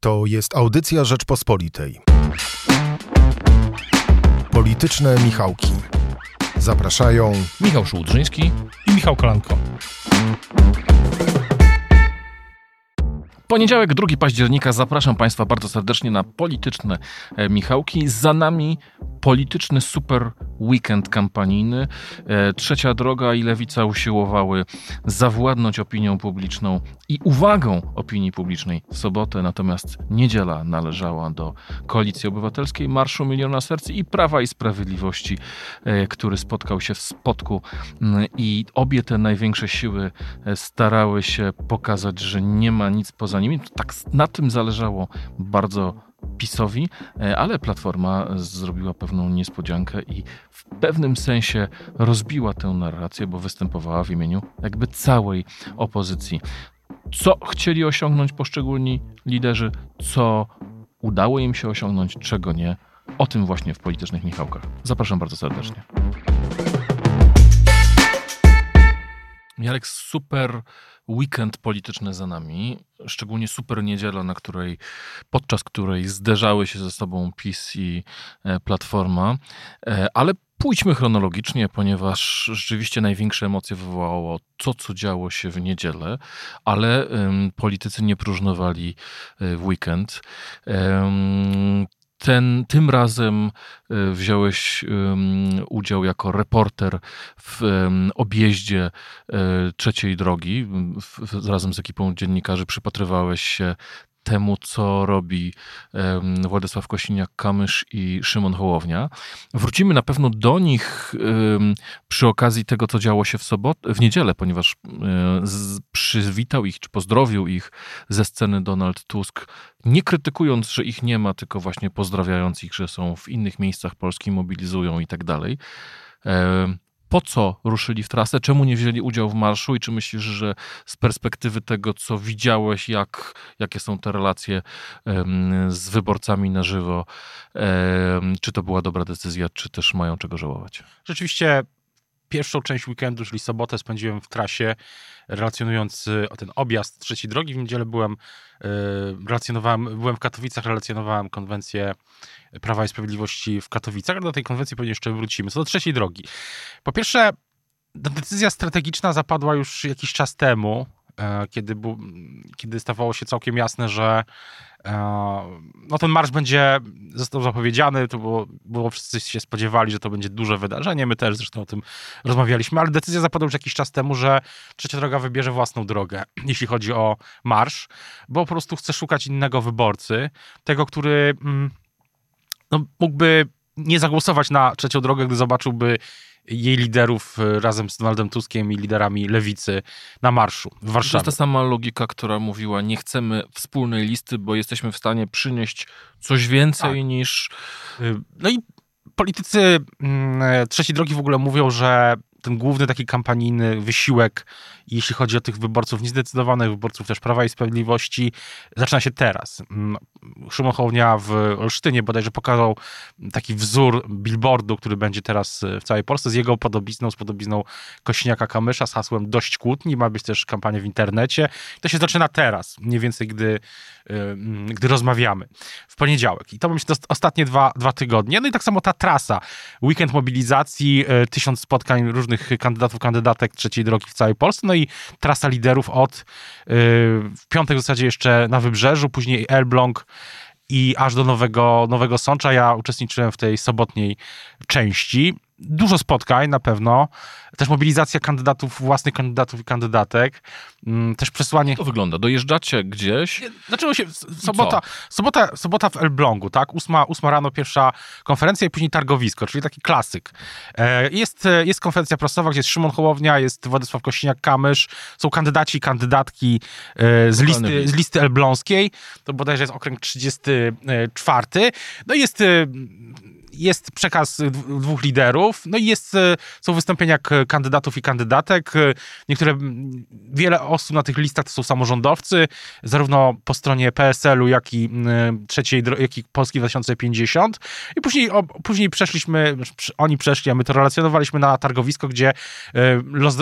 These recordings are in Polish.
To jest audycja Rzeczpospolitej. Polityczne Michałki. Zapraszają Michał Szułdrzyński i Michał Kolanko. Poniedziałek, 2 października. Zapraszam Państwa bardzo serdecznie na polityczne e, Michałki. Za nami polityczny super weekend kampanijny. E, Trzecia droga i lewica usiłowały zawładnąć opinią publiczną i uwagą opinii publicznej w sobotę, natomiast niedziela należała do Koalicji Obywatelskiej, Marszu Miliona Serc i Prawa i Sprawiedliwości, e, który spotkał się w Spodku mm, i obie te największe siły starały się pokazać, że nie ma nic poza nimi. Tak na tym zależało bardzo PiSowi, e, ale Platforma zrobiła pewną niespodziankę i w pewnym sensie rozbiła tę narrację, bo występowała w imieniu jakby całej opozycji. Co chcieli osiągnąć poszczególni liderzy, co udało im się osiągnąć, czego nie. O tym właśnie w politycznych Michałkach. Zapraszam bardzo serdecznie. Jarek, super weekend polityczny za nami, szczególnie super niedziela, na której, podczas której zderzały się ze sobą PiS i e, Platforma, e, ale pójdźmy chronologicznie, ponieważ rzeczywiście największe emocje wywołało to, co działo się w niedzielę, ale um, politycy nie próżnowali e, w weekend. Um, ten, tym razem e, wziąłeś udział jako reporter w objeździe um, trzeciej drogi. Razem z ekipą dziennikarzy przypatrywałeś się temu, co robi Władysław Kosiniak-Kamysz i Szymon Hołownia. Wrócimy na pewno do nich przy okazji tego, co działo się w sobotę, w niedzielę, ponieważ e, przywitał ich, czy pozdrowił ich ze sceny Donald Tusk, nie krytykując, że ich nie ma, tylko właśnie pozdrawiając ich, że są w innych miejscach Polski, mobilizują i tak dalej po co ruszyli w trasę, czemu nie wzięli udziału w marszu i czy myślisz, że z perspektywy tego, co widziałeś, jak, jakie są te relacje z wyborcami na żywo, czy to była dobra decyzja, czy też mają czego żałować? Rzeczywiście pierwszą część weekendu, czyli sobotę, spędziłem w trasie, relacjonując y, ten objazd trzeciej drogi. W niedzielę byłem, y, relacjonowałem, byłem w Katowicach, relacjonowałem konwencję Prawa i Sprawiedliwości w Katowicach, do tej konwencji pewnie jeszcze wrócimy. Co do trzeciej drogi. Po pierwsze, decyzja strategiczna zapadła już jakiś czas temu, e, kiedy, kiedy stawało się całkiem jasne, że e, no ten marsz będzie, został zapowiedziany, to było, było, wszyscy się spodziewali, że to będzie duże wydarzenie, my też zresztą o tym rozmawialiśmy, ale decyzja zapadła już jakiś czas temu, że Trzecia Droga wybierze własną drogę, jeśli chodzi o marsz, bo po prostu chce szukać innego wyborcy, tego, który... Mm, no, mógłby nie zagłosować na trzecią drogę, gdy zobaczyłby jej liderów e, razem z Donaldem Tuskiem i liderami lewicy na marszu w Warszawie. To jest ta sama logika, która mówiła, nie chcemy wspólnej listy, bo jesteśmy w stanie przynieść coś więcej tak. niż... E, no i politycy mm, e, trzeciej drogi w ogóle mówią, że ten główny taki kampanijny wysiłek, jeśli chodzi o tych wyborców niezdecydowanych, wyborców też Prawa i Sprawiedliwości, zaczyna się teraz. Mm, Szymon Hołownia w Olsztynie bodajże pokazał taki wzór billboardu, który będzie teraz w całej Polsce z jego podobizną, z podobizną Kośniaka-Kamysza z hasłem dość kłótni. Ma być też kampania w internecie. To się zaczyna teraz, mniej więcej gdy, mm, gdy rozmawiamy. W poniedziałek. I to będzie ostatnie dwa, dwa tygodnie. No i tak samo ta trasa. Weekend mobilizacji, e, tysiąc spotkań różnych różnych kandydatów, kandydatek trzeciej drogi w całej Polsce. No i trasa liderów od y, w piątek w zasadzie jeszcze na Wybrzeżu, później Elbląg i aż do Nowego, Nowego Sącza. Ja uczestniczyłem w tej sobotniej części dużo spotkań na pewno, też mobilizacja kandydatów, własnych kandydatów i kandydatek, mm, też przesłanie... To wygląda, dojeżdżacie gdzieś? Zaczęło się, sobota, sobota, sobota w Elblągu, tak, ósma, ósma rano pierwsza konferencja i później targowisko, czyli taki klasyk. E, jest, jest konferencja prasowa, gdzie jest Szymon Hołownia, jest Władysław Kośniak-Kamysz, są kandydaci i kandydatki e, z listy, z listy elbląskiej, to bodajże jest okręg 34, no i jest jest przekaz dwóch liderów, no i jest, są wystąpienia kandydatów i kandydatek. Niektóre, wiele osób na tych listach to są samorządowcy, zarówno po stronie PSL-u, jak i trzeciej, jak i Polski 2050. I później, później przeszliśmy, oni przeszli, a my to relacjonowaliśmy na targowisko, gdzie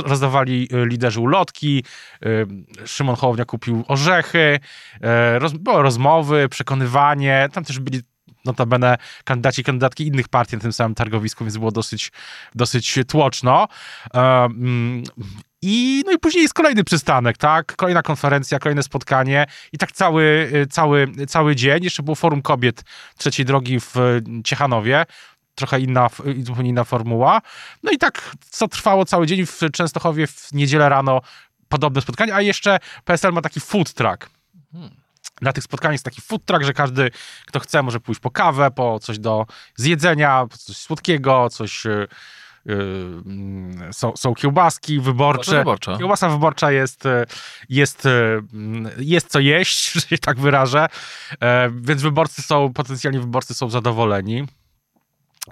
rozdawali liderzy ulotki, Szymon Hołownia kupił orzechy, roz, rozmowy, przekonywanie, tam też byli notabene kandydaci i kandydatki innych partii na tym samym targowisku, więc było dosyć, dosyć tłoczno. Mm, I, no i później jest kolejny przystanek, tak? Kolejna konferencja, kolejne spotkanie i tak cały, cały, cały dzień. Jeszcze było Forum Kobiet Trzeciej Drogi w Ciechanowie trochę inna, zupełnie inna formuła. No i tak, co trwało cały dzień w Częstochowie w niedzielę rano, podobne spotkanie, a jeszcze PSL ma taki food truck. Hmm na tych spotkaniach jest taki food truck, że każdy, kto chce, może pójść po kawę, po coś do zjedzenia, coś słodkiego, coś... Yy, są, są kiełbaski wyborcze. Wyborcza. Kiełbasa wyborcza jest, jest, jest co jeść, że się tak wyrażę. Więc wyborcy są, potencjalni wyborcy są zadowoleni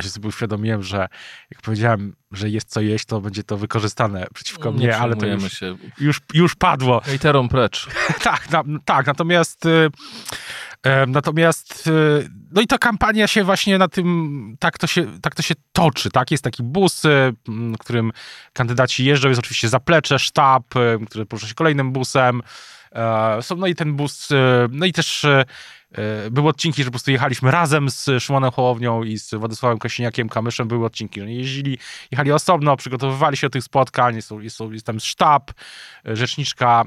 się sobie uświadomiłem, że jak powiedziałem, że jest co jeść, to będzie to wykorzystane przeciwko nie mnie, ale to już, się. już, już padło. Hejterom precz. tak, na, tak, natomiast y, natomiast y, no i ta kampania się właśnie na tym, tak to się, tak to się toczy, tak? Jest taki bus, y, którym kandydaci jeżdżą, jest oczywiście zaplecze, sztab, który porusza się kolejnym busem, e, no i ten bus, no i też E, były odcinki, że po prostu jechaliśmy razem z Szymonem Hołownią i z Władysławem Kosiniakiem Kamyszem. Były odcinki, że jeździli, jechali osobno, przygotowywali się do tych spotkań. Jest, jest, jest tam sztab, e, rzeczniczka,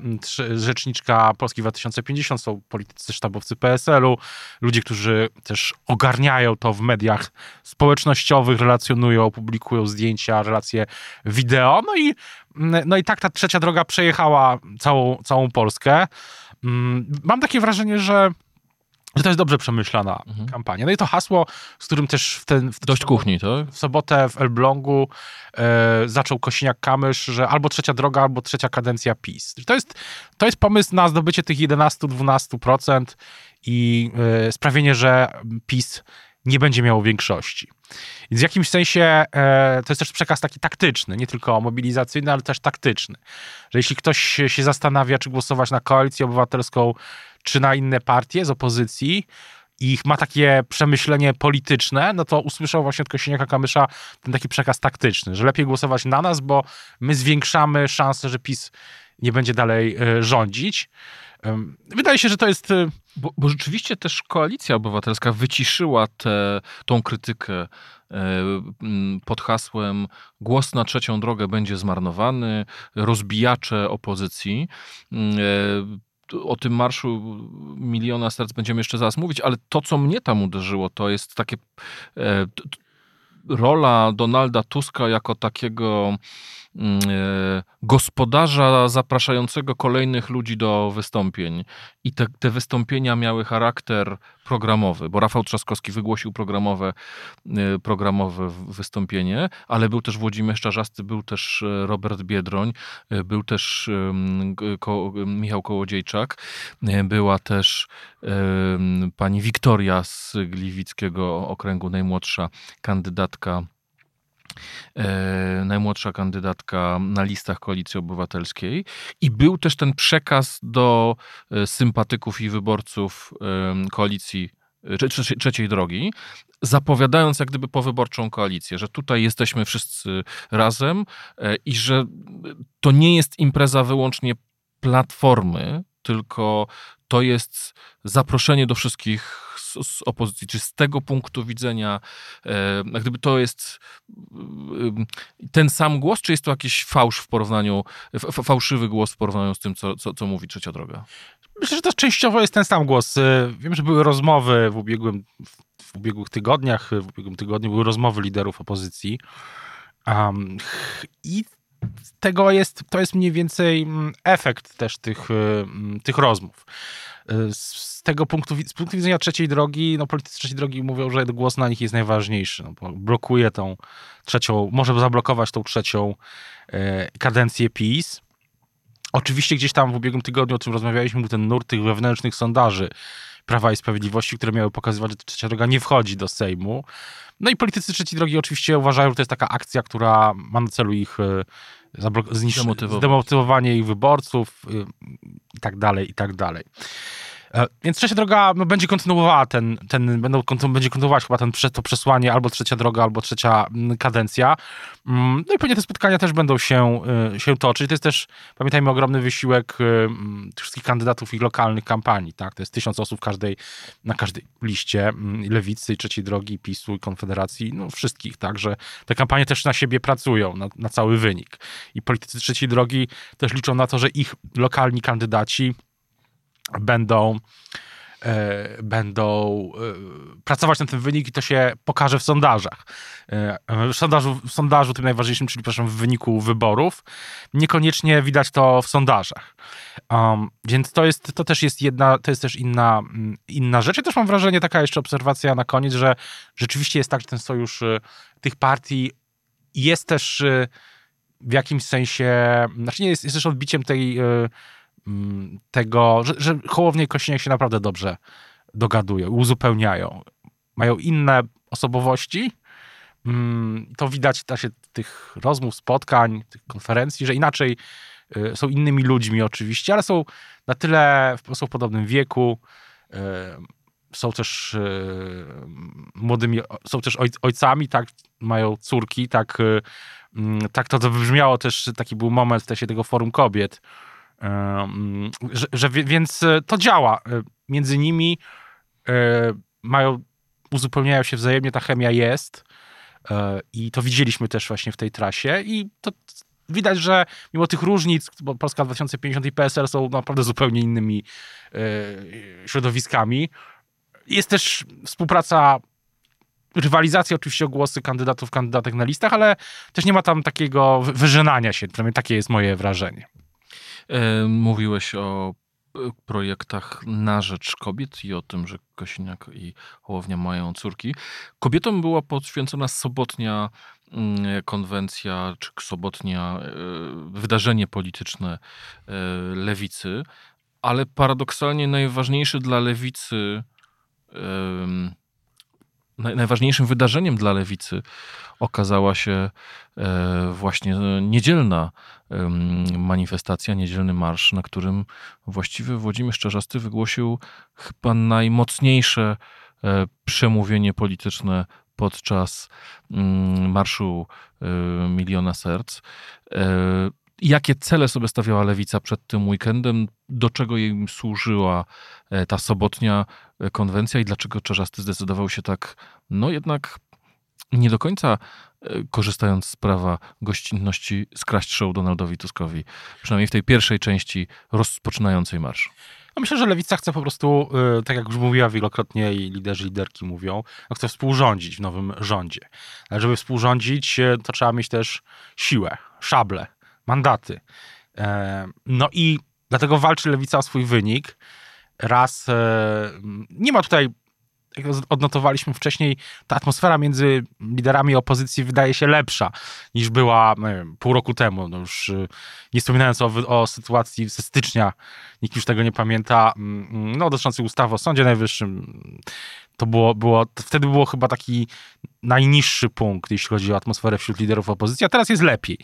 rzeczniczka Polski 2050, są politycy sztabowcy PSL-u, ludzie, którzy też ogarniają to w mediach społecznościowych, relacjonują, publikują zdjęcia, relacje wideo. No i, no i tak ta trzecia droga przejechała całą, całą Polskę. Mm, mam takie wrażenie, że że to jest dobrze przemyślana mhm. kampania. No i to hasło, z którym też w ten... W Dość kuchni, to? W sobotę w Elblągu e, zaczął Kosiniak-Kamysz, że albo trzecia droga, albo trzecia kadencja PiS. To jest, to jest pomysł na zdobycie tych 11-12% i e, sprawienie, że PiS nie będzie miało większości. Więc w jakimś sensie e, to jest też przekaz taki taktyczny, nie tylko mobilizacyjny, ale też taktyczny. Że jeśli ktoś się zastanawia, czy głosować na koalicję obywatelską, czy na inne partie z opozycji, i ma takie przemyślenie polityczne, no to usłyszał właśnie od Kosiniaka Kamysza ten taki przekaz taktyczny, że lepiej głosować na nas, bo my zwiększamy szanse, że PiS nie będzie dalej e, rządzić. Wydaje się, że to jest. E, bo, bo rzeczywiście też koalicja obywatelska wyciszyła tę tą krytykę e, pod hasłem głos na trzecią drogę będzie zmarnowany, rozbijacze opozycji o tym marszu miliona serc będziemy jeszcze zaraz mówić, ale to, co mnie tam uderzyło, to jest takie e, rola Donalda Tuska jako takiego gospodarza zapraszającego kolejnych ludzi do wystąpień. I te, te wystąpienia miały charakter programowy, bo Rafał Trzaskowski wygłosił programowe, e, programowe wystąpienie, ale był też Włodzimierz Czarzasty, był też e, Robert Biedroń, był też Ko Michał Kołodziejczak, była też pani Wiktoria z Gliwickiego Okręgu, najmłodsza kandydatka e, najmłodsza kandydatka na listach Koalicji Obywatelskiej. I był też ten przekaz do e, sympatyków i wyborców e, koalicji trzeciej drogi, zapowiadając jak gdyby powyborczą koalicję, że tutaj jesteśmy wszyscy razem i że to nie jest impreza wyłącznie platformy, tylko to jest zaproszenie do wszystkich z, opozycji, czy z tego punktu widzenia, e, gdyby to jest e, ten sam głos, czy jest to jakiś fałsz w porównaniu, f, fałszywy głos w porównaniu z tym, co, co, co mówi Trzecia Droga? Myślę, że to częściowo jest ten sam głos. E, wiem, że były rozmowy w ubiegłym, w ubiegłych tygodniach, w ubiegłym tygodniu były rozmowy liderów opozycji. Um, I tego jest, to jest mniej więcej mm, efekt też tych, mm, tych rozmów. Z tego punktu, z punktu widzenia trzeciej drogi, no politycy trzeciej drogi mówią, że głos na nich jest najważniejszy, no, blokuje tą trzecią, może zablokować tą trzecią e, kadencję PiS. Oczywiście gdzieś tam w ubiegłym tygodniu o czym rozmawialiśmy, był ten nurt tych wewnętrznych sondaży Prawa i Sprawiedliwości, które miały pokazywać, że trzecia droga nie wchodzi do Sejmu. No i politycy trzeciej drogi oczywiście uważają, że to jest taka akcja, która ma na celu ich zdemotywowanie ich wyborców i tak dalej, i tak dalej. E, więc trzecia droga no, będzie kontynuowała ten, ten będą, będzie kontynuować chyba ten, to przesłanie albo trzecia droga, albo trzecia mm, kadencja. Mm, no i pewnie te spotkania też będą się, y, się toczyć. To jest też, pamiętajmy, ogromny wysiłek y, mm, wszystkich kandydatów i lokalnych kampanii. Tak? To jest tysiąc osób każdej, na każdej liście Lewicy, Trzeciej Drogi, PiSu i Konfederacji, no wszystkich. Także te kampanie też na siebie pracują, na, na cały wynik. I politycy Trzeciej Drogi też liczą na to, że ich lokalni kandydaci będą e, będą e, pracować na ten wynik i to się pokaże w sondażach. E, w sondażu, w sondażu tym najważniejszym, czyli przepraszam, w wyniku wyborów. Niekoniecznie widać to w sondażach. Um, więc to, jest, to też jest jedna, to jest też inna, inna rzecz. Ja też mam wrażenie, taka jeszcze obserwacja na koniec, że rzeczywiście jest tak, że ten sojusz tych partii jest też w jakimś sensie, znaczy nie jest, jest też odbiciem tej Mm, tego, że, że Hołownia i Kośniak się naprawdę dobrze dogadują, uzupełniają. Mają inne osobowości. Mm, to widać się tych rozmów, spotkań, tych konferencji, że inaczej y, są innymi ludźmi oczywiście, ale są na tyle, są w podobnym wieku, y, są też y, młodymi, są też ojcami, tak, mają córki, tak, mm, tak to, wybrzmiało też, taki był moment w tego forum kobiet, że, że, więc e, to działa. E, między nimi e, mają, uzupełniają się wzajemnie, ta chemia jest i to widzieliśmy też właśnie w tej trasie i to widać, że mimo tych różnic, bo Polska 2050 i PSL są naprawdę zupełnie innymi środowiskami, jest też współpraca rywalizacja oczywiście o głosy kandydatów, kandydatek na listach, ale też nie ma tam takiego wyżynania się, przynajmniej takie jest moje wrażenie. E, mówiłeś o e, projektach na rzecz kobiet i o tym, że Kosiniak i Hołownia mają córki. Kobietom była poświęcona sobotnia mm, konwencja, czy sobotnia e, wydarzenie polityczne lewicy, ale paradoksalnie najważniejszy dla lewicy najważniejszym wydarzeniem dla lewicy okazała się e, właśnie niedzielna manifestacja, niedzielny marsz, na którym właściwie Włodzimierz Czarzasty wygłosił chyba najmocniejsze e, przemówienie polityczne podczas mm, Marszu e, Miliona Serc jakie cele sobie stawiała lewica przed tym weekendem, do czego jej służyła e, ta sobotnia e, konwencja i dlaczego Czarzasty zdecydował się tak, no jednak nie do końca e, korzystając z prawa gościnności skraść show Donaldowi Tuskowi, przynajmniej w tej pierwszej części rozpoczynającej marsz. No myślę, że lewica chce po prostu, tak jak już mówiła wielokrotnie i liderzy, liderki mówią, no chce współrządzić w nowym rządzie. Ale żeby współrządzić, to trzeba mieć też siłę, szable, mandaty. E, no i dlatego walczy lewica o swój wynik. Raz e, nie ma tutaj jak odnotowaliśmy wcześniej, ta atmosfera między liderami opozycji wydaje się lepsza niż była wiem, pół roku temu. No już e, nie wspominając o, o, sytuacji ze stycznia, nikt już tego nie pamięta, mm, mm, no, dotyczącej ustawy o Sądzie Najwyższym to było, było, wtedy było chyba taki najniższy punkt, jeśli chodzi o atmosferę wśród liderów opozycji, a teraz jest lepiej.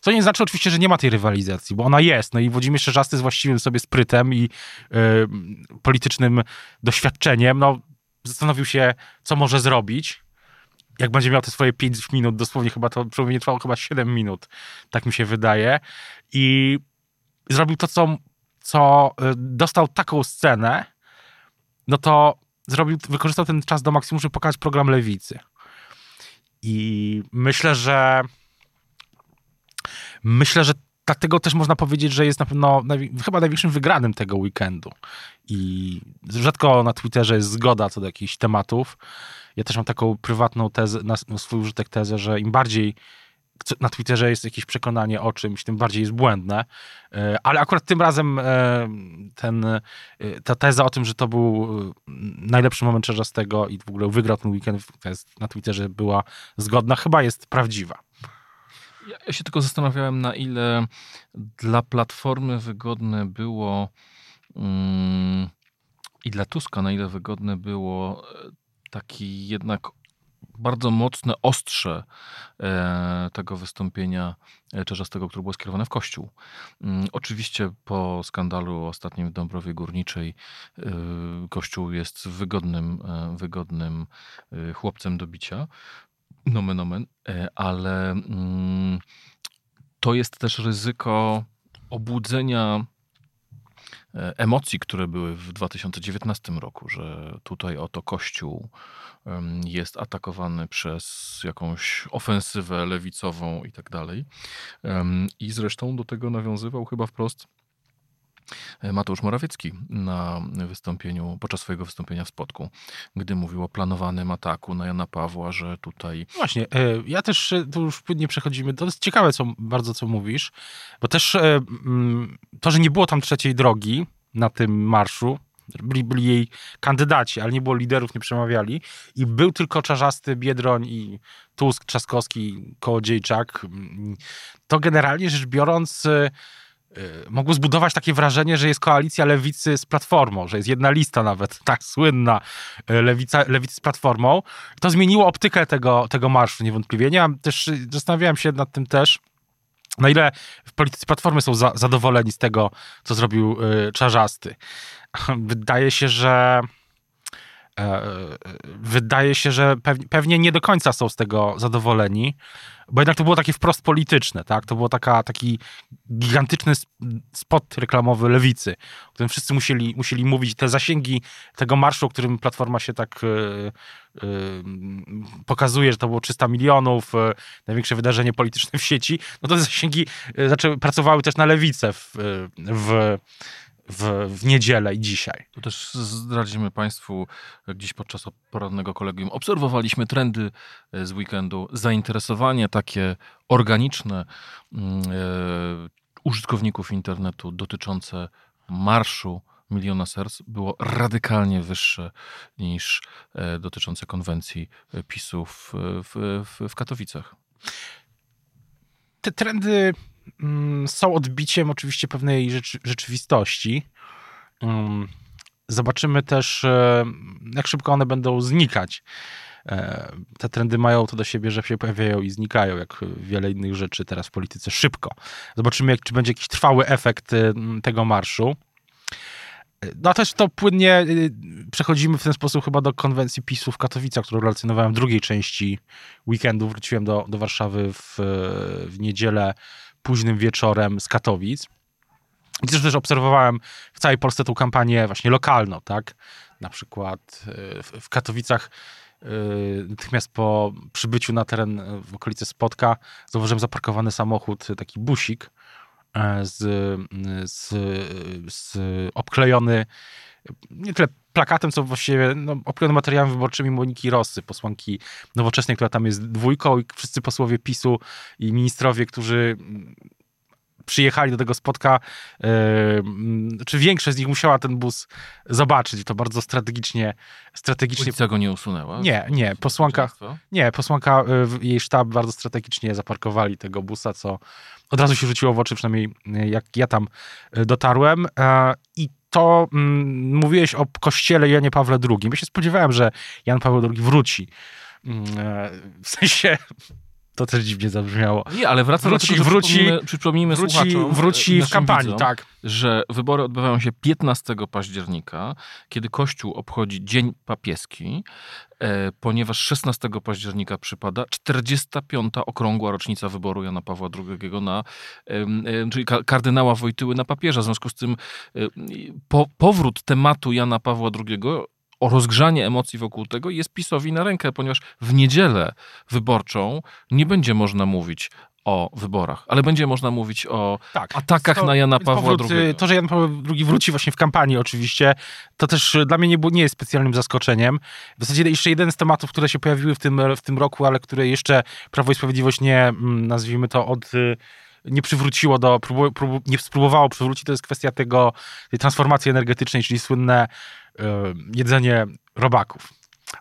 Co nie znaczy oczywiście, że nie ma tej rywalizacji, bo ona jest. No i Włodzimierz Czerzasty z właściwym sobie sprytem i yy, politycznym doświadczeniem, no zastanowił się, co może zrobić, jak będzie miał te swoje 5 minut, dosłownie chyba to przemówienie trwało chyba 7 minut, tak mi się wydaje. I zrobił to, co, co y, dostał taką scenę, no to zrobił, wykorzystał ten czas do maksimum, żeby pokazać program lewicy. I myślę, że myślę, że dlatego też można powiedzieć, że jest na pewno chyba największym wygranym tego weekendu. I rzadko na Twitterze jest zgoda co do jakichś tematów. Ja też mam taką prywatną tezę, na swój użytek tezę, że im bardziej na Twitterze jest jakieś przekonanie o czymś, tym bardziej jest błędne. E, ale akurat tym razem e, ten, e, ta teza o tym, że to był najlepszy moment tego i w ogóle wygrał ten weekend na Twitterze była zgodna, chyba jest prawdziwa. Ja się tylko zastanawiałem, na ile dla Platformy wygodne było. Um, i dla Tuska na ile wygodne było e, taki jednak bardzo mocne ostrze e, tego wystąpienia e, Czerzastego, które było skierowane w Kościół. Mm, oczywiście po skandalu ostatnim w Dąbrowie Górniczej e, Kościół jest wygodnym, wygodnym chłopcem do bicia, nomen omen, ale mm, to jest też ryzyko obudzenia emocji, które były w 2019 roku, że tutaj oto Kościół jest atakowany przez jakąś ofensywę lewicową i tak dalej. I zresztą do tego nawiązywał chyba wprost e, Mateusz Morawiecki na wystąpieniu, podczas swojego wystąpienia w Spodku, gdy mówił o planowanym ataku na Jana Pawła, że tutaj... Właśnie, e, ja też, e, tu już płynnie przechodzimy, to jest ciekawe co, bardzo, co mówisz, bo też mm, to, że nie było tam trzeciej drogi na tym marszu, byli, byli jej kandydaci, ale nie było liderów, nie przemawiali. I był tylko Czarzasty, Biedroń i Tusk, Trzaskowski, Kołodziejczak. To generalnie rzecz biorąc mogło zbudować takie wrażenie, że jest koalicja lewicy z Platformą, że jest jedna lista nawet, tak słynna y, lewica, lewicy z Platformą. To zmieniło optykę tego, tego marszu niewątpliwie. Ja też zastanawiałem się nad tym też, na ile w polityce Platformy są za, zadowoleni z tego, co zrobił y, Czarzasty. Wydaje się, że wydaje się, że pewnie nie do końca są z tego zadowoleni, bo jednak to było takie wprost polityczne, tak? To był taki gigantyczny spot reklamowy lewicy, o którym wszyscy musieli, musieli mówić. Te zasięgi tego marszu, o którym Platforma się tak yy, yy, pokazuje, że to było 300 milionów, yy, największe wydarzenie polityczne w sieci, no to te zasięgi zaczęły, pracowały też na lewicę w, w w, w niedzielę i dzisiaj. Tu też zdradzimy Państwu, gdzieś podczas porannego kolegium obserwowaliśmy trendy e, z weekendu, zainteresowanie takie organiczne mm, e, użytkowników internetu dotyczące marszu miliona serc było radykalnie wyższe niż e, dotyczące konwencji PiSów w, w, w Katowicach. Te trendy są odbiciem oczywiście pewnej rzeczy, rzeczywistości. Mm, zobaczymy też, e, jak szybko one będą znikać. E, te trendy mają to do siebie, że się pojawiają i znikają, jak wiele innych rzeczy teraz w polityce szybko. Zobaczymy, jak, czy będzie jakiś trwały efekt e, tego marszu. No też to płynnie przechodzimy w ten sposób chyba do konwencji PiSu w Katowicach, którą relacjonowałem w drugiej części weekendu. Wróciłem do, do Warszawy w, w niedzielę późnym wieczorem z Katowic. I też, też obserwowałem w całej Polsce tą kampanię właśnie lokalną, tak? Na przykład y, w Katowicach y, natychmiast po przybyciu na teren y, w okolicy Spotka zauważyłem zaparkowany samochód, taki busik z, z, z obklejony nie tyle plakatem, co właściwie no, obklejony materiałem wyborczymi Moniki Rosy, posłanki nowoczesnej, która tam jest dwójką i wszyscy posłowie PiSu i ministrowie, którzy przyjechali do tego spotka, yy, czy większość z nich musiała ten bus zobaczyć. To bardzo strategicznie. strategicznie... Policja go nie usunęła? Nie, nie. Posłanka, nie, posłanka, yy, jej sztab bardzo strategicznie zaparkowali tego busa, co od razu się rzuciło w oczy, przynajmniej jak ja tam dotarłem. I to mm, mówiłeś o kościele Janie Pawle II. Ja się spodziewałem, że Jan Paweł II wróci. Mm, e, w sensie to też dziwnie zabrzmiało. Nie, ale wraca wróci, do tego, wróci, przypomnijmy, przypomnijmy wróci, słuchaczom, wróci w kampanii, widzom, tak. Że wybory odbywają się 15 października, kiedy Kościół obchodzi Dzień Papieski, e, ponieważ 16 października przypada 45. okrągła rocznica wyboru Jana Pawła II na, e, e, czyli kardynała Wojtyły na papieża. W związku z tym e, po, powrót tematu Jana Pawła II o rozgrzanie emocji wokół tego jest PiSowi na rękę, ponieważ w niedzielę wyborczą nie będzie można mówić o wyborach, ale będzie można mówić o tak, atakach to, na Jana Pawła powrót, II. To, że Jan Paweł II wróci właśnie w kampanii oczywiście, to też dla mnie nie, było, nie jest specjalnym zaskoczeniem. W zasadzie jeszcze jeden z tematów, które się pojawiły w tym, w tym roku, ale które jeszcze Prawo i Sprawiedliwość nie, mm, nazwijmy to, od nie przywróciło do, próbu, nie spróbowało przywrócić, to jest kwestia tego, tej transformacji energetycznej, czyli słynne y, jedzenie robaków.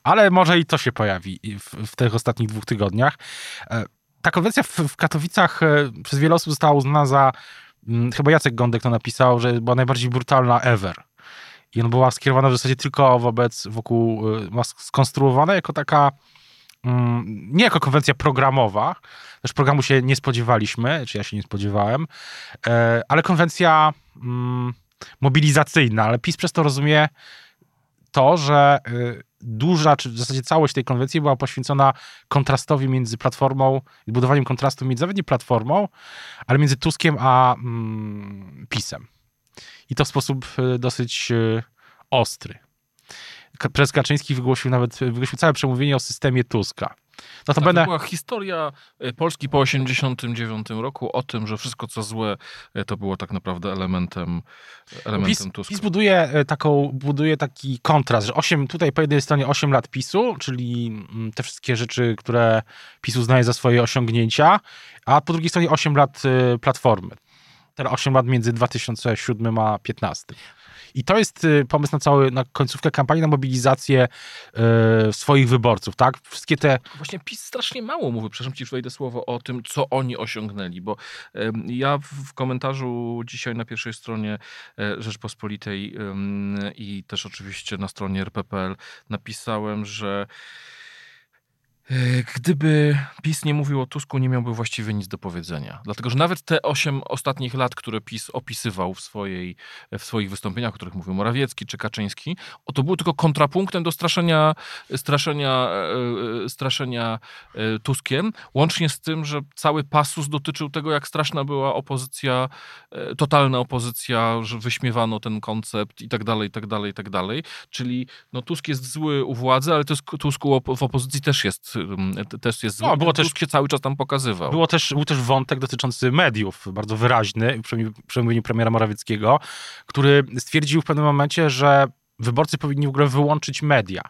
Ale może i to się pojawi w, w tych ostatnich dwóch tygodniach. E, ta konwencja w, w Katowicach e, przez wiele osób została uznana za, chyba Jacek Gądek to napisał, że była najbardziej brutalna ever. i ona była skierowana w zasadzie tylko wobec, wokół, była skonstruowana jako taka mm, nie jako konwencja programowa, też programu się nie spodziewaliśmy, czy ja się nie spodziewałem, ale konwencja mm, mobilizacyjna, ale PiS przez to rozumie to, że duża, czy w zasadzie całość tej konwencji była poświęcona kontrastowi między platformą, budowaniu kontrastu między nawet nie platformą, ale między Tuskiem a mm, PiSem. I to w sposób y, dosyć y, ostry. Prezes Kaczyński wygłosił nawet wygłosił całe przemówienie o systemie Tuska. No to, tak, będę... to była historia e, Polski po 89 roku o tym, że wszystko co złe e, to było tak naprawdę elementem, elementem PiS, Tuska. PiS buduje, e, taką, buduje taki kontrast, że 8, tutaj po jednej stronie 8 lat PiSu, czyli mm, te wszystkie rzeczy, które PiS uznaje za swoje osiągnięcia, a po drugiej stronie 8 lat Platformy. Te 8 lat między 2007 a 2015. I to jest y, pomysł na całą, na końcówkę kampanii, na mobilizację y, swoich wyborców, tak? Wszystkie te... Właśnie PiS strasznie mało mówi, przepraszam ci, wejdę słowo o tym, co oni osiągnęli, bo ja w komentarzu dzisiaj na pierwszej stronie e, Rzeczpospolitej i też oczywiście na stronie rppl napisałem, że gdyby PiS nie mówił o Tusku, nie miałby właściwie nic do powiedzenia. Dlatego, że nawet te osiem ostatnich lat, które PiS opisywał w, swojej, w swoich wystąpieniach, o których mówił Morawiecki czy Kaczyński, to było tylko kontrapunktem do straszenia, straszenia, e, straszenia e, Tuskiem, łącznie z tym, że cały pasus dotyczył tego, jak straszna była opozycja, totalna opozycja, że wyśmiewano ten koncept i tak dalej, i tak dalej, i tak dalej. Czyli no, Tusk jest zły u władzy, ale Tusk w opozycji też jest też jest no, było też się cały czas tam pokazywał. Było też, był też wątek dotyczący mediów, bardzo wyraźny, w przemówieniu premiera Morawieckiego, który stwierdził w pewnym momencie, że wyborcy powinni w ogóle wyłączyć media.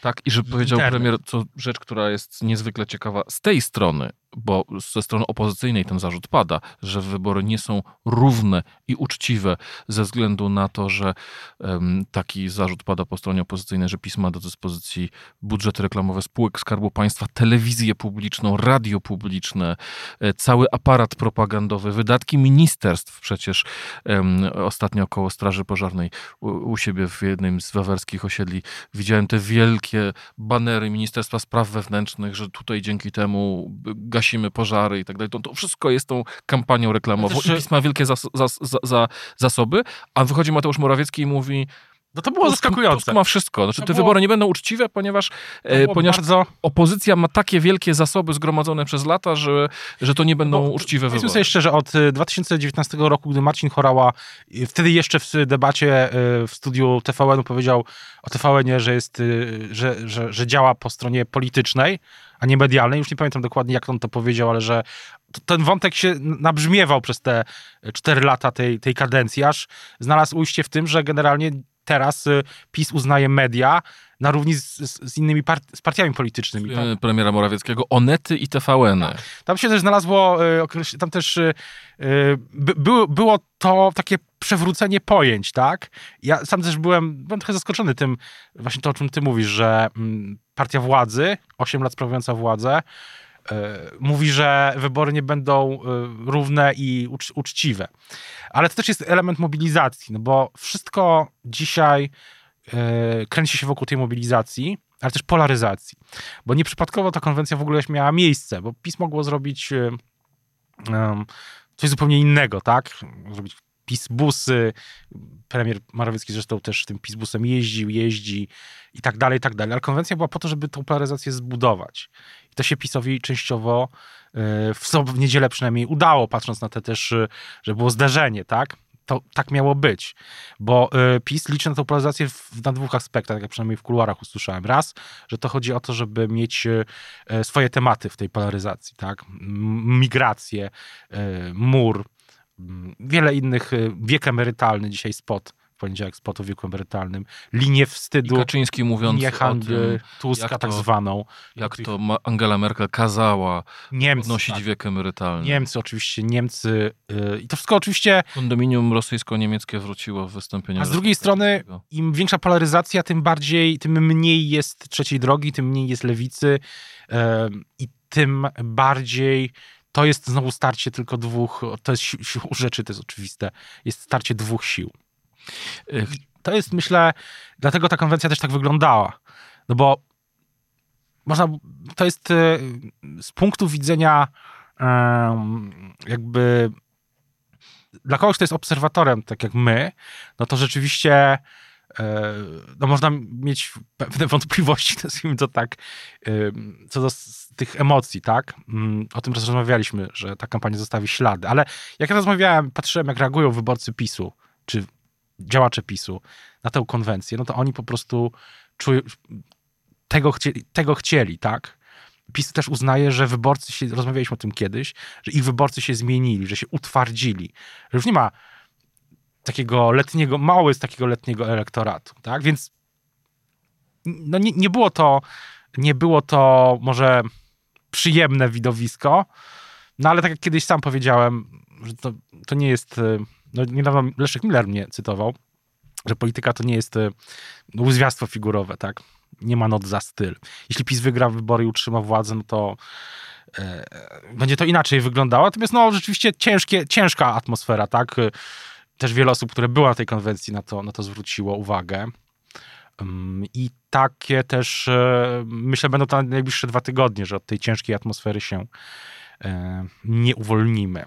Tak, i że powiedział Internet. premier, co rzecz, która jest niezwykle ciekawa z tej strony, bo ze strony opozycyjnej ten zarzut pada, że wybory nie są równe i uczciwe ze względu na to, że taki zarzut pada po stronie opozycyjnej, że PiS ma do dyspozycji budżety reklamowe spółek Skarbu Państwa, telewizję publiczną, radio publiczne, e, cały aparat propagandowy, wydatki ministerstw przecież ostatnio około Straży Pożarnej u, u siebie w jednym z wawerskich osiedli. Widziałem te wielkie banery Ministerstwa Spraw Wewnętrznych, że tutaj dzięki temu gasimy pożary i tak dalej. To, to wszystko jest tą kampanią reklamową też, i PiS ma wielkie zas, zas, zas, zasoby, a wychodzi Mateusz Morawiecki i mówi no to było Tusk, zaskakujące. Tusk ma wszystko. Znaczy, te było... wybory nie będą uczciwe, ponieważ, e, ponieważ bardzo... opozycja ma takie wielkie zasoby zgromadzone przez lata, że, że to nie będą Bo, uczciwe wybory. sobie szczerze, od 2019 e, roku, gdy Marcin Chorała e, wtedy jeszcze w debacie w studiu TVN-u powiedział o TVN-ie, że, jest, że, że, że działa po stronie politycznej, a nie medialnej. Już nie pamiętam dokładnie, jak on to powiedział, ale że ten wątek się nabrzmiewał przez te cztery lata tej, tej kadencji, aż znalazł ujście w tym, że generalnie teraz y, PiS uznaje media na równi z, z, innymi part, z partiami politycznymi. Tak? Premiera Morawieckiego, Onety i TVN. Tak. Tam się też znalazło, y, tam też y, by, było to takie przewrócenie pojęć, tak? Ja sam też byłem, byłem trochę zaskoczony tym, właśnie to, o czym ty mówisz, że mm, partia władzy, 8 lat sprawująca władzę, mówi, że wybory nie będą równe i ucz, uczciwe. Ale to też jest element mobilizacji, no bo wszystko dzisiaj yy, kręci się wokół tej mobilizacji, ale też polaryzacji. Bo nieprzypadkowo ta konwencja w ogóle miała miejsce, bo PiS mogło zrobić coś zupełnie innego, tak? Zrobić PiS busy, premier Morawiecki zresztą też tym PiS busem jeździł, jeździ i tak dalej, i tak dalej. Ale konwencja była po to, żeby tą polaryzację zbudować. I to się PiSowi częściowo E, w, w niedzielę przynajmniej udało, patrząc na te też, e, że było zdarzenie, tak? To tak miało być, bo e, PiS liczy na tę polaryzację w, na dwóch aspektach, tak jak przynajmniej w kuluarach usłyszałem. Raz, że to chodzi o to, żeby mieć swoje tematy w tej polaryzacji, tak? Migrację, mur, wiele innych, wiek emerytalny, dzisiaj spot poniedziałek spot o wieku emerytalnym, linię wstydu, I Kaczyński mówiąc linię handlu, Tuska tak zwaną. Jak to Angela Merkel kazała Niemcy, podnosić tak. wiek emerytalny. Niemcy oczywiście, Niemcy yy, i to wszystko oczywiście... Kondominium rosyjsko-niemieckie wróciło w wystąpieniu. A z drugiej strony im większa polaryzacja, tym bardziej, tym mniej jest trzeciej drogi, tym mniej jest lewicy yy, i tym bardziej to jest znowu starcie tylko dwóch, to jest sił rzeczy, to jest oczywiste, jest starcie dwóch sił. to jest, myślę, dlatego ta konwencja też tak wyglądała. No bo można, to jest e, z punktu widzenia jakby dla kogoś, kto jest obserwatorem, tak jak my, no to rzeczywiście no można mieć pewne wątpliwości, nazwijmy to tak, co do tych emocji, tak? Mm, o tym rozmawialiśmy, że ta kampania zostawi ślady, ale jak ja rozmawiałem, patrzyłem, jak reagują wyborcy PiSu, czy działacze PiSu na tę konwencję, no to oni po prostu czują, tego chcieli, tego chcieli tak? PiS też uznaje, że wyborcy się, rozmawialiśmy o tym kiedyś, że ich wyborcy się zmienili, że się utwardzili, że już nie ma takiego letniego, mało jest takiego letniego elektoratu, tak? Więc no nie, nie było to, nie było to może przyjemne widowisko, no ale tak jak kiedyś sam powiedziałem, że to, to nie jest, no niedawno Leszek Miller mnie cytował, że polityka to nie jest no, uzwiastwo figurowe, tak? nie ma not za styl. Jeśli PiS wygra wybory i utrzyma władzę, no to e, będzie to inaczej wyglądało. Natomiast no rzeczywiście ciężkie, ciężka atmosfera, tak? Też wiele osób, które było na tej konwencji na to, na to zwróciło uwagę. I takie też, e, myślę, będą to najbliższe dwa tygodnie, że od tej ciężkiej atmosfery się e, nie uwolnimy.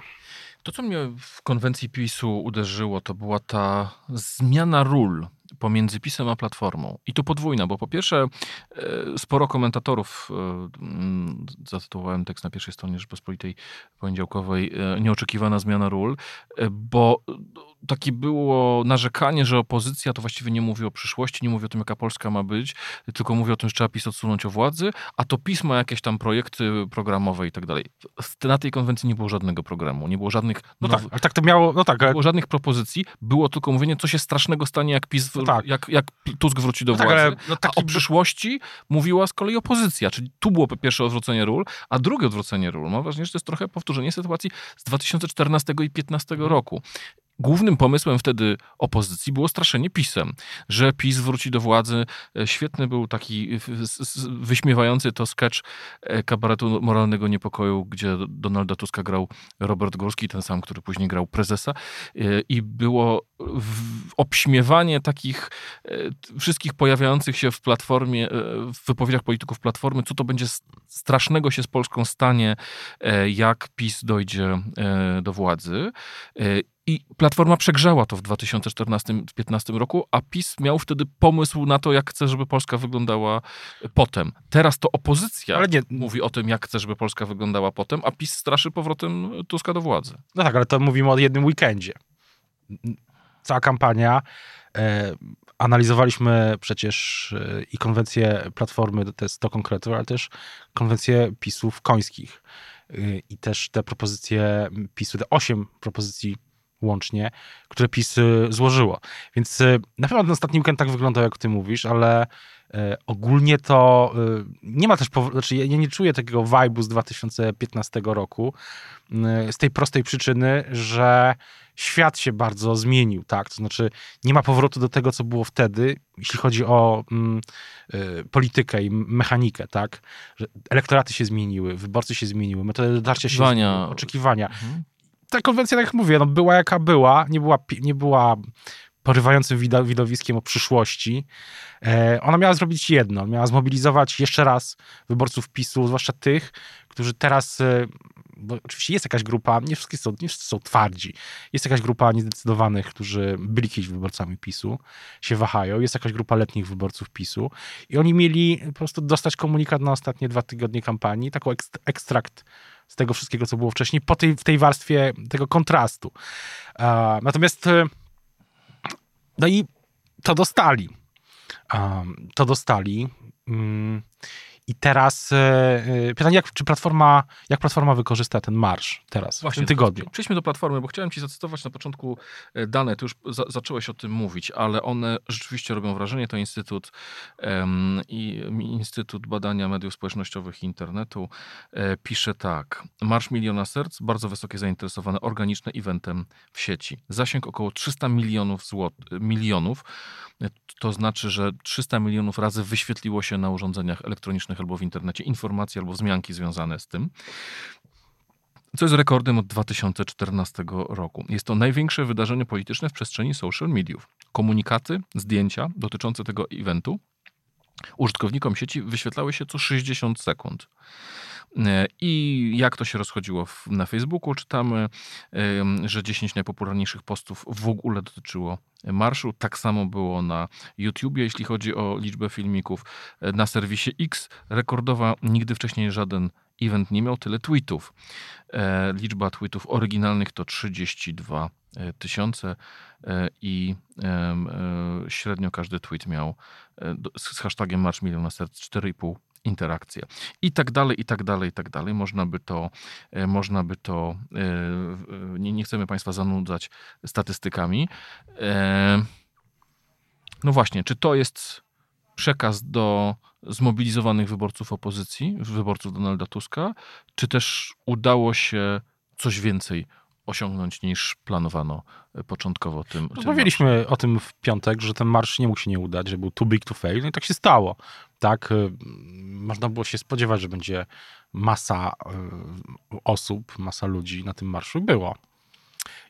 To, co mnie w konwencji PiSu uderzyło, to była ta zmiana ról pomiędzy PiSem a Platformą. I to podwójna, bo po pierwsze e, sporo komentatorów, e, mm, zatytułowałem tekst na pierwszej stronie Rzeczpospolitej Poniedziałkowej, e, nieoczekiwana zmiana ról, bo takie było narzekanie, że opozycja to właściwie nie mówi o przyszłości, nie mówi o tym, jaka Polska ma być, tylko mówi o tym, że trzeba PiS odsunąć o władzy, a to PiS ma jakieś tam projekty programowe i tak dalej. Na tej konwencji nie było żadnego programu, nie było żadnych... No tak, ale tak to miało, no tak. Nie było żadnych propozycji, było tylko mówienie, co się strasznego stanie, jak PiS, no tak. jak, jak Tusk wróci do no władzy. Tak, ale, no taki... A o przyszłości mówiła z kolei opozycja, czyli tu było pierwsze odwrócenie ról, a drugie odwrócenie ról, mam wrażenie, że to jest trochę powtórzenie sytuacji z 2014 i 2015 roku. Głównym pomysłem wtedy opozycji było straszenie PiSem, że PiS wróci do władzy. E, świetny był taki wyśmiewający to sketch e, kabaretu moralnego niepokoju, gdzie Donalda Tuska grał Robert Górski, ten sam, który później grał prezesa. E, I było obśmiewanie takich wszystkich pojawiających się w platformie, w wypowiedziach polityków Platformy, co to będzie strasznego się z Polską stanie, jak PiS dojdzie do władzy. I Platforma przegrzała to w 2014-2015 roku, a PiS miał wtedy pomysł na to, jak chce, żeby Polska wyglądała potem. Teraz to opozycja nie... mówi o tym, jak chce, żeby Polska wyglądała potem, a PiS straszy powrotem Tuska do władzy. No tak, ale to mówimy o jednym weekendzie. Cała kampania. E, analizowaliśmy przecież e, i konwencję Platformy, to jest 100 konkretów, ale też konwencję PiSów końskich. E, I też te propozycje PiSu, te osiem propozycji łącznie, które PiS y, złożyło. Więc y, na pewno ten ostatni weekend tak wyglądał, jak ty mówisz, ale y, ogólnie to nie ma też znaczy ja nie czuję takiego vibe'u z 2015 roku z tej prostej przyczyny, że świat się bardzo zmienił, tak? To znaczy nie ma powrotu do tego, co było wtedy, jeśli chodzi o mm, politykę i mechanikę, tak? Że elektoraty się zmieniły, wyborcy się zmieniły, metody dotarcia się zmieniły, oczekiwania. Mhm ta konwencja, tak jak mówię, no, była jaka była, nie była, nie była porywającym widowiskiem o przyszłości. E, ona miała zrobić jedno, miała zmobilizować jeszcze raz wyborców PiSu, zwłaszcza tych, którzy teraz, e, bo oczywiście jest jakaś grupa, nie wszyscy są, nie wszyscy są twardzi, jest jakaś grupa niezdecydowanych, którzy byli kiedyś wyborcami PiSu, się wahają, jest jakaś grupa letnich wyborców PiSu i oni mieli po prostu dostać komunikat na ostatnie dwa tygodnie kampanii, taką ekstrakt z tego wszystkiego, co było wcześniej, po tej, w tej warstwie tego kontrastu. natomiast e, no i to dostali. to dostali. I teraz e, e, pytanie, jak, czy platforma, jak platforma wykorzysta ten marsz teraz, Właśnie, w tym tygodniu? Przejdźmy do platformy, bo chciałem ci zacytować na początku e, dane, ty już za, zacząłeś o tym mówić, ale one rzeczywiście robią wrażenie. To Instytut um, i Instytut Badania Mediów Społecznościowych i Internetu e, pisze tak. Marsz Miliona Serc, bardzo wysokie zainteresowane organiczne eventem w sieci. Zasięg około 300 milionów złot, milionów to znaczy, że 300 milionów razy wyświetliło się na urządzeniach elektronicznych albo w internecie informacje albo wzmianki związane z tym. co jest rekordem od 2014 roku. Jest to największe wydarzenie polityczne w przestrzeni social mediów. Komunikaty, zdjęcia dotyczące tego eventu użytkownikom sieci wyświetlały się co 60 sekund. E, I jak to się rozchodziło na Facebooku, czytamy, że 10 najpopularniejszych postów w ogóle dotyczyło marszu. Tak samo było na YouTubie, jeśli chodzi o liczbę filmików. E, na serwisie X rekordowa, nigdy wcześniej żaden event nie miał tyle tweetów. E, liczba tweetów oryginalnych to 32 tysiące i średnio każdy tweet miał z hashtagiem Marsz Milion na Serc 4,5 interakcje. I tak dalej, i tak dalej, i tak dalej. Można by to, e, można by to e, nie, nie chcemy Państwa zanudzać statystykami. E, no właśnie, czy to jest przekaz do zmobilizowanych wyborców opozycji, wyborców Donalda Tuska, czy też udało się coś więcej osiągnąć niż planowano początkowo tym. Rozmawialiśmy o tym w piątek, że ten marsz nie mógł się nie udać, że był too big to fail. No i tak się stało. Tak, y, można było się spodziewać, że będzie masa y, osób, masa ludzi na tym marszu. Było.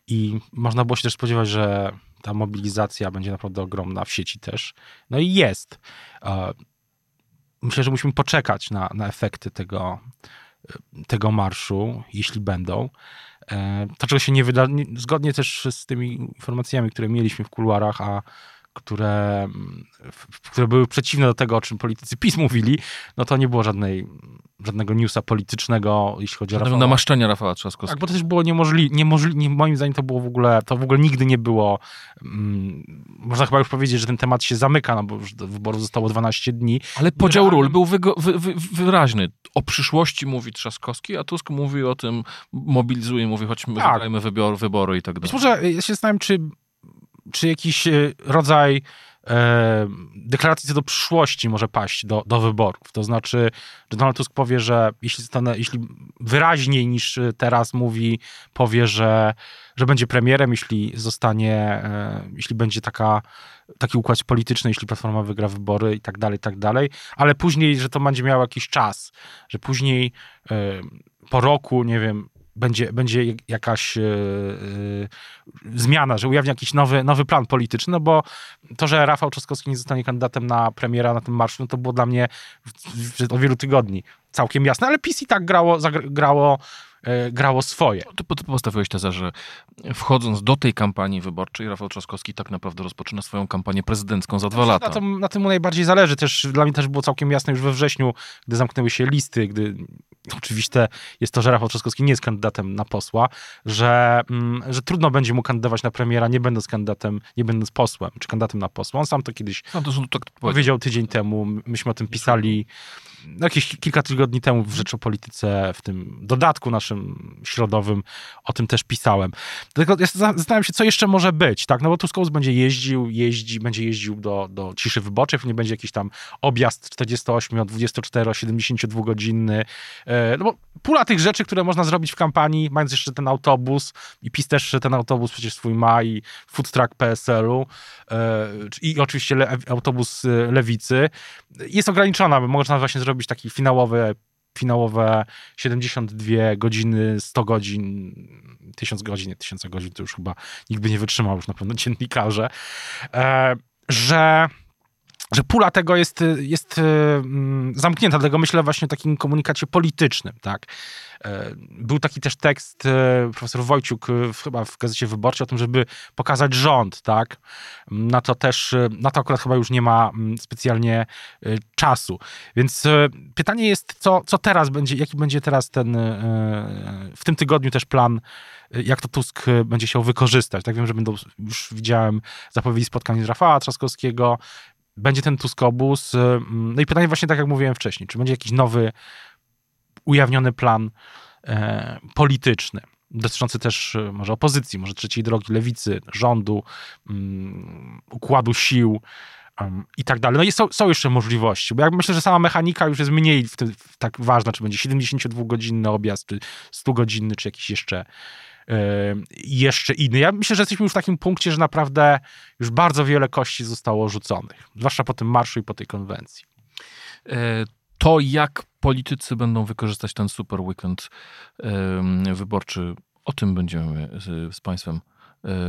I można było się też spodziewać, że ta mobilizacja będzie naprawdę ogromna w sieci też. No i jest. Myślę, że musimy poczekać na, na efekty tego, y, tego marszu, jeśli będą. E, to, czego się nie wyda, zgodnie też z tymi informacjami, które mieliśmy w kuluarach, a które, które były przeciwne do tego, o czym politycy PiS mówili, no to nie było żadnej, żadnego newsa politycznego, jeśli chodzi o Rafała. namaszczenia Rafała Trzaskowskiego. Tak, bo to też było niemożliwe, niemożli, nie, moim zdaniem to było w ogóle, to w ogóle nigdy nie było, mm, można chyba już powiedzieć, że ten temat się zamyka, no bo już do wyboru zostało 12 dni. Ale podział ról był wygo, wy, wy, wyraźny. O przyszłości mówi Trzaskowski, a Tusk mówi o tym, mobilizuje, mówi chodźmy, tak. wygrajmy wybory, wybory i tak dalej. Być może ja się zastanawiam, czy czy jakiś e, rodzaj e, deklaracji co do przyszłości może paść do, do wyborów. To znaczy, że Donald Tusk powie, że jeśli, zostanę, jeśli wyraźniej niż teraz mówi, powie, że, że będzie premierem, jeśli zostanie, e, jeśli będzie taka, taki układ polityczny, jeśli Platforma wygra wybory i tak dalej, i tak dalej, ale później, że to będzie miało jakiś czas, że później e, po roku, nie wiem, będzie, będzie jakaś yy, zmiana, że ujawni jakiś nowy, nowy plan polityczny, no bo to, że Rafał Trzaskowski nie zostanie kandydatem na premiera na tym marszu, no to było dla mnie od wielu tygodni całkiem jasne, ale PiS i tak grało, grało E, grało swoje. Ty, ty postawiłeś tezę, że wchodząc do tej kampanii wyborczej, Rafał Trzaskowski tak naprawdę rozpoczyna swoją kampanię prezydencką za dwa lata. Na tym, na tym mu najbardziej zależy. Też dla mnie też było całkiem jasne już we wrześniu, gdy zamknęły się listy, gdy oczywiście jest to, że Rafał Trzaskowski nie jest kandydatem na posła, że, mm, że trudno będzie mu kandydować na premiera, nie będąc kandydatem, nie będąc posłem, czy kandydatem na posła. On sam to kiedyś no, to, tak powiedział tydzień temu. Myśmy o tym pisali no, jakieś kilka tygodni temu w Rzeczopolityce, w tym dodatku naszym środowym, o tym też pisałem. Tylko ja zastanawiam się, co jeszcze może być, tak? No bo Tuskowicz będzie jeździł, jeździ, będzie jeździł do, do ciszy wyborczej, nie będzie jakiś tam objazd 48, 24, 72 godzinny. No bo pula tych rzeczy, które można zrobić w kampanii, mając jeszcze ten autobus i PiS też ten autobus przecież swój ma i food truck PSL-u e, i oczywiście le, autobus e, Lewicy, jest ograniczona, bo można właśnie zrobić taki finałowy finałowe 72 godziny, 100 godzin, 1000 godzin, nie 1000 godzin, to już chyba nikt by nie wytrzymał już na pewno dziennikarze, e, że że pula tego jest, jest mm, zamknięta, dlatego myślę właśnie o takim komunikacie politycznym, tak. E, był taki też tekst e, profesor Wojciuk chyba w Gazecie Wyborczej o tym, żeby pokazać rząd, tak. Na to też, na to akurat chyba już nie ma mm, specjalnie e, czasu. Więc pytanie jest, co, co teraz będzie, jaki będzie teraz ten, w tym tygodniu też plan jak to Tusk będzie chciał wykorzystać. Tak wiem, że będą, już widziałem zapowiedzi spotkań z Rafała Trzaskowskiego, będzie ten Tuskobus. Y, no i pytanie właśnie tak jak mówiłem wcześniej, czy będzie jakiś nowy, ujawniony plan e, polityczny, dotyczący też e, może opozycji, może trzeciej drogi, lewicy, rządu, um, układu sił um, i tak dalej. No i są, są, jeszcze możliwości, bo ja myślę, że sama mechanika już jest mniej w tym, w tak ważna, czy będzie 72-godzinny objazd, czy 100-godzinny, czy jakiś jeszcze jeszcze inny. Ja myślę, że jesteśmy już w takim punkcie, że naprawdę już bardzo wiele kości zostało rzuconych, zwłaszcza po tym marszu i po tej konwencji. E, to, jak politycy będą wykorzystać ten super weekend wyborczy, o tym będziemy z, z Państwem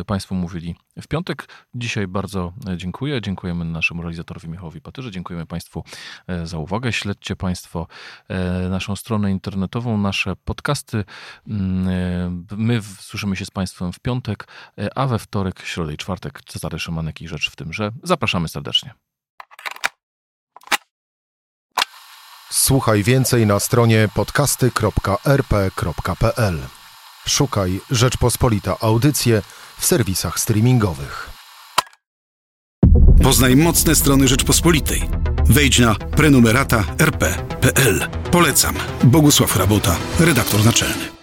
państwu mówili w piątek. Dzisiaj bardzo e, dziękuję. Dziękujemy naszemu realizatorowi Michałowi Patyrze. Dziękujemy Państwu e, za uwagę. Śledźcie Państwo naszą stronę internetową, nasze podcasty. Mm, my słyszymy się z Państwem w piątek, a we wtorek, środę i czwartek Cezary Szymanek i Rzecz w tym, że zapraszamy serdecznie. Słuchaj więcej na stronie podcasty.rp.pl. Szukaj Rzeczpospolita Audycje w serwisach streamingowych. Poznaj mocne strony Rzeczpospolitej. Wejdź na prenumerata rp.pl. Polecam. Bogusław Rabota, redaktor naczelny.